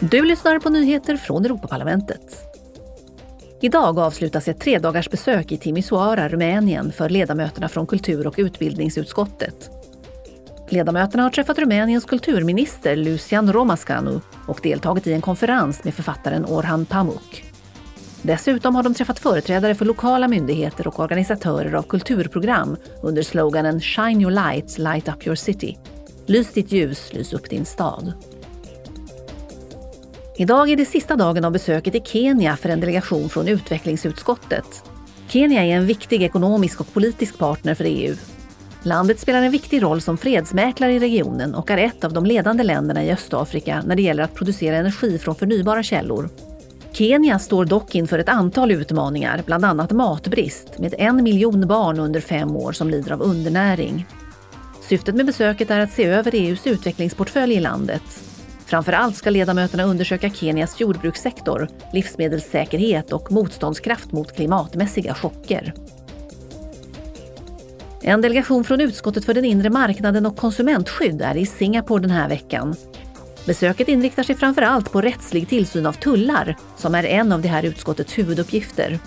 Du lyssnar på nyheter från Europaparlamentet. Idag avslutas ett tredagars besök i Timisoara, Rumänien för ledamöterna från kultur och utbildningsutskottet. Ledamöterna har träffat Rumäniens kulturminister Lucian Romascanu och deltagit i en konferens med författaren Orhan Pamuk. Dessutom har de träffat företrädare för lokala myndigheter och organisatörer av kulturprogram under sloganen Shine your light, light up your city. Lys ditt ljus, lys upp din stad. Idag är det sista dagen av besöket i Kenya för en delegation från utvecklingsutskottet. Kenya är en viktig ekonomisk och politisk partner för EU. Landet spelar en viktig roll som fredsmäklare i regionen och är ett av de ledande länderna i Östafrika när det gäller att producera energi från förnybara källor. Kenya står dock inför ett antal utmaningar, bland annat matbrist med en miljon barn under fem år som lider av undernäring. Syftet med besöket är att se över EUs utvecklingsportfölj i landet Framför allt ska ledamöterna undersöka Kenias jordbrukssektor, livsmedelssäkerhet och motståndskraft mot klimatmässiga chocker. En delegation från utskottet för den inre marknaden och konsumentskydd är i Singapore den här veckan. Besöket inriktar sig framför allt på rättslig tillsyn av tullar, som är en av det här utskottets huvuduppgifter.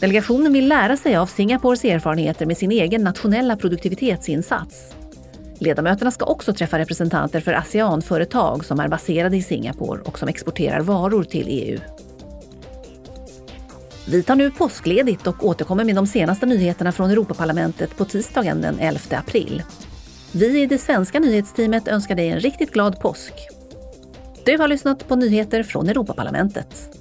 Delegationen vill lära sig av Singapores erfarenheter med sin egen nationella produktivitetsinsats. Ledamöterna ska också träffa representanter för ASEAN-företag som är baserade i Singapore och som exporterar varor till EU. Vi tar nu påskledigt och återkommer med de senaste nyheterna från Europaparlamentet på tisdagen den 11 april. Vi i det svenska nyhetsteamet önskar dig en riktigt glad påsk. Du har lyssnat på nyheter från Europaparlamentet.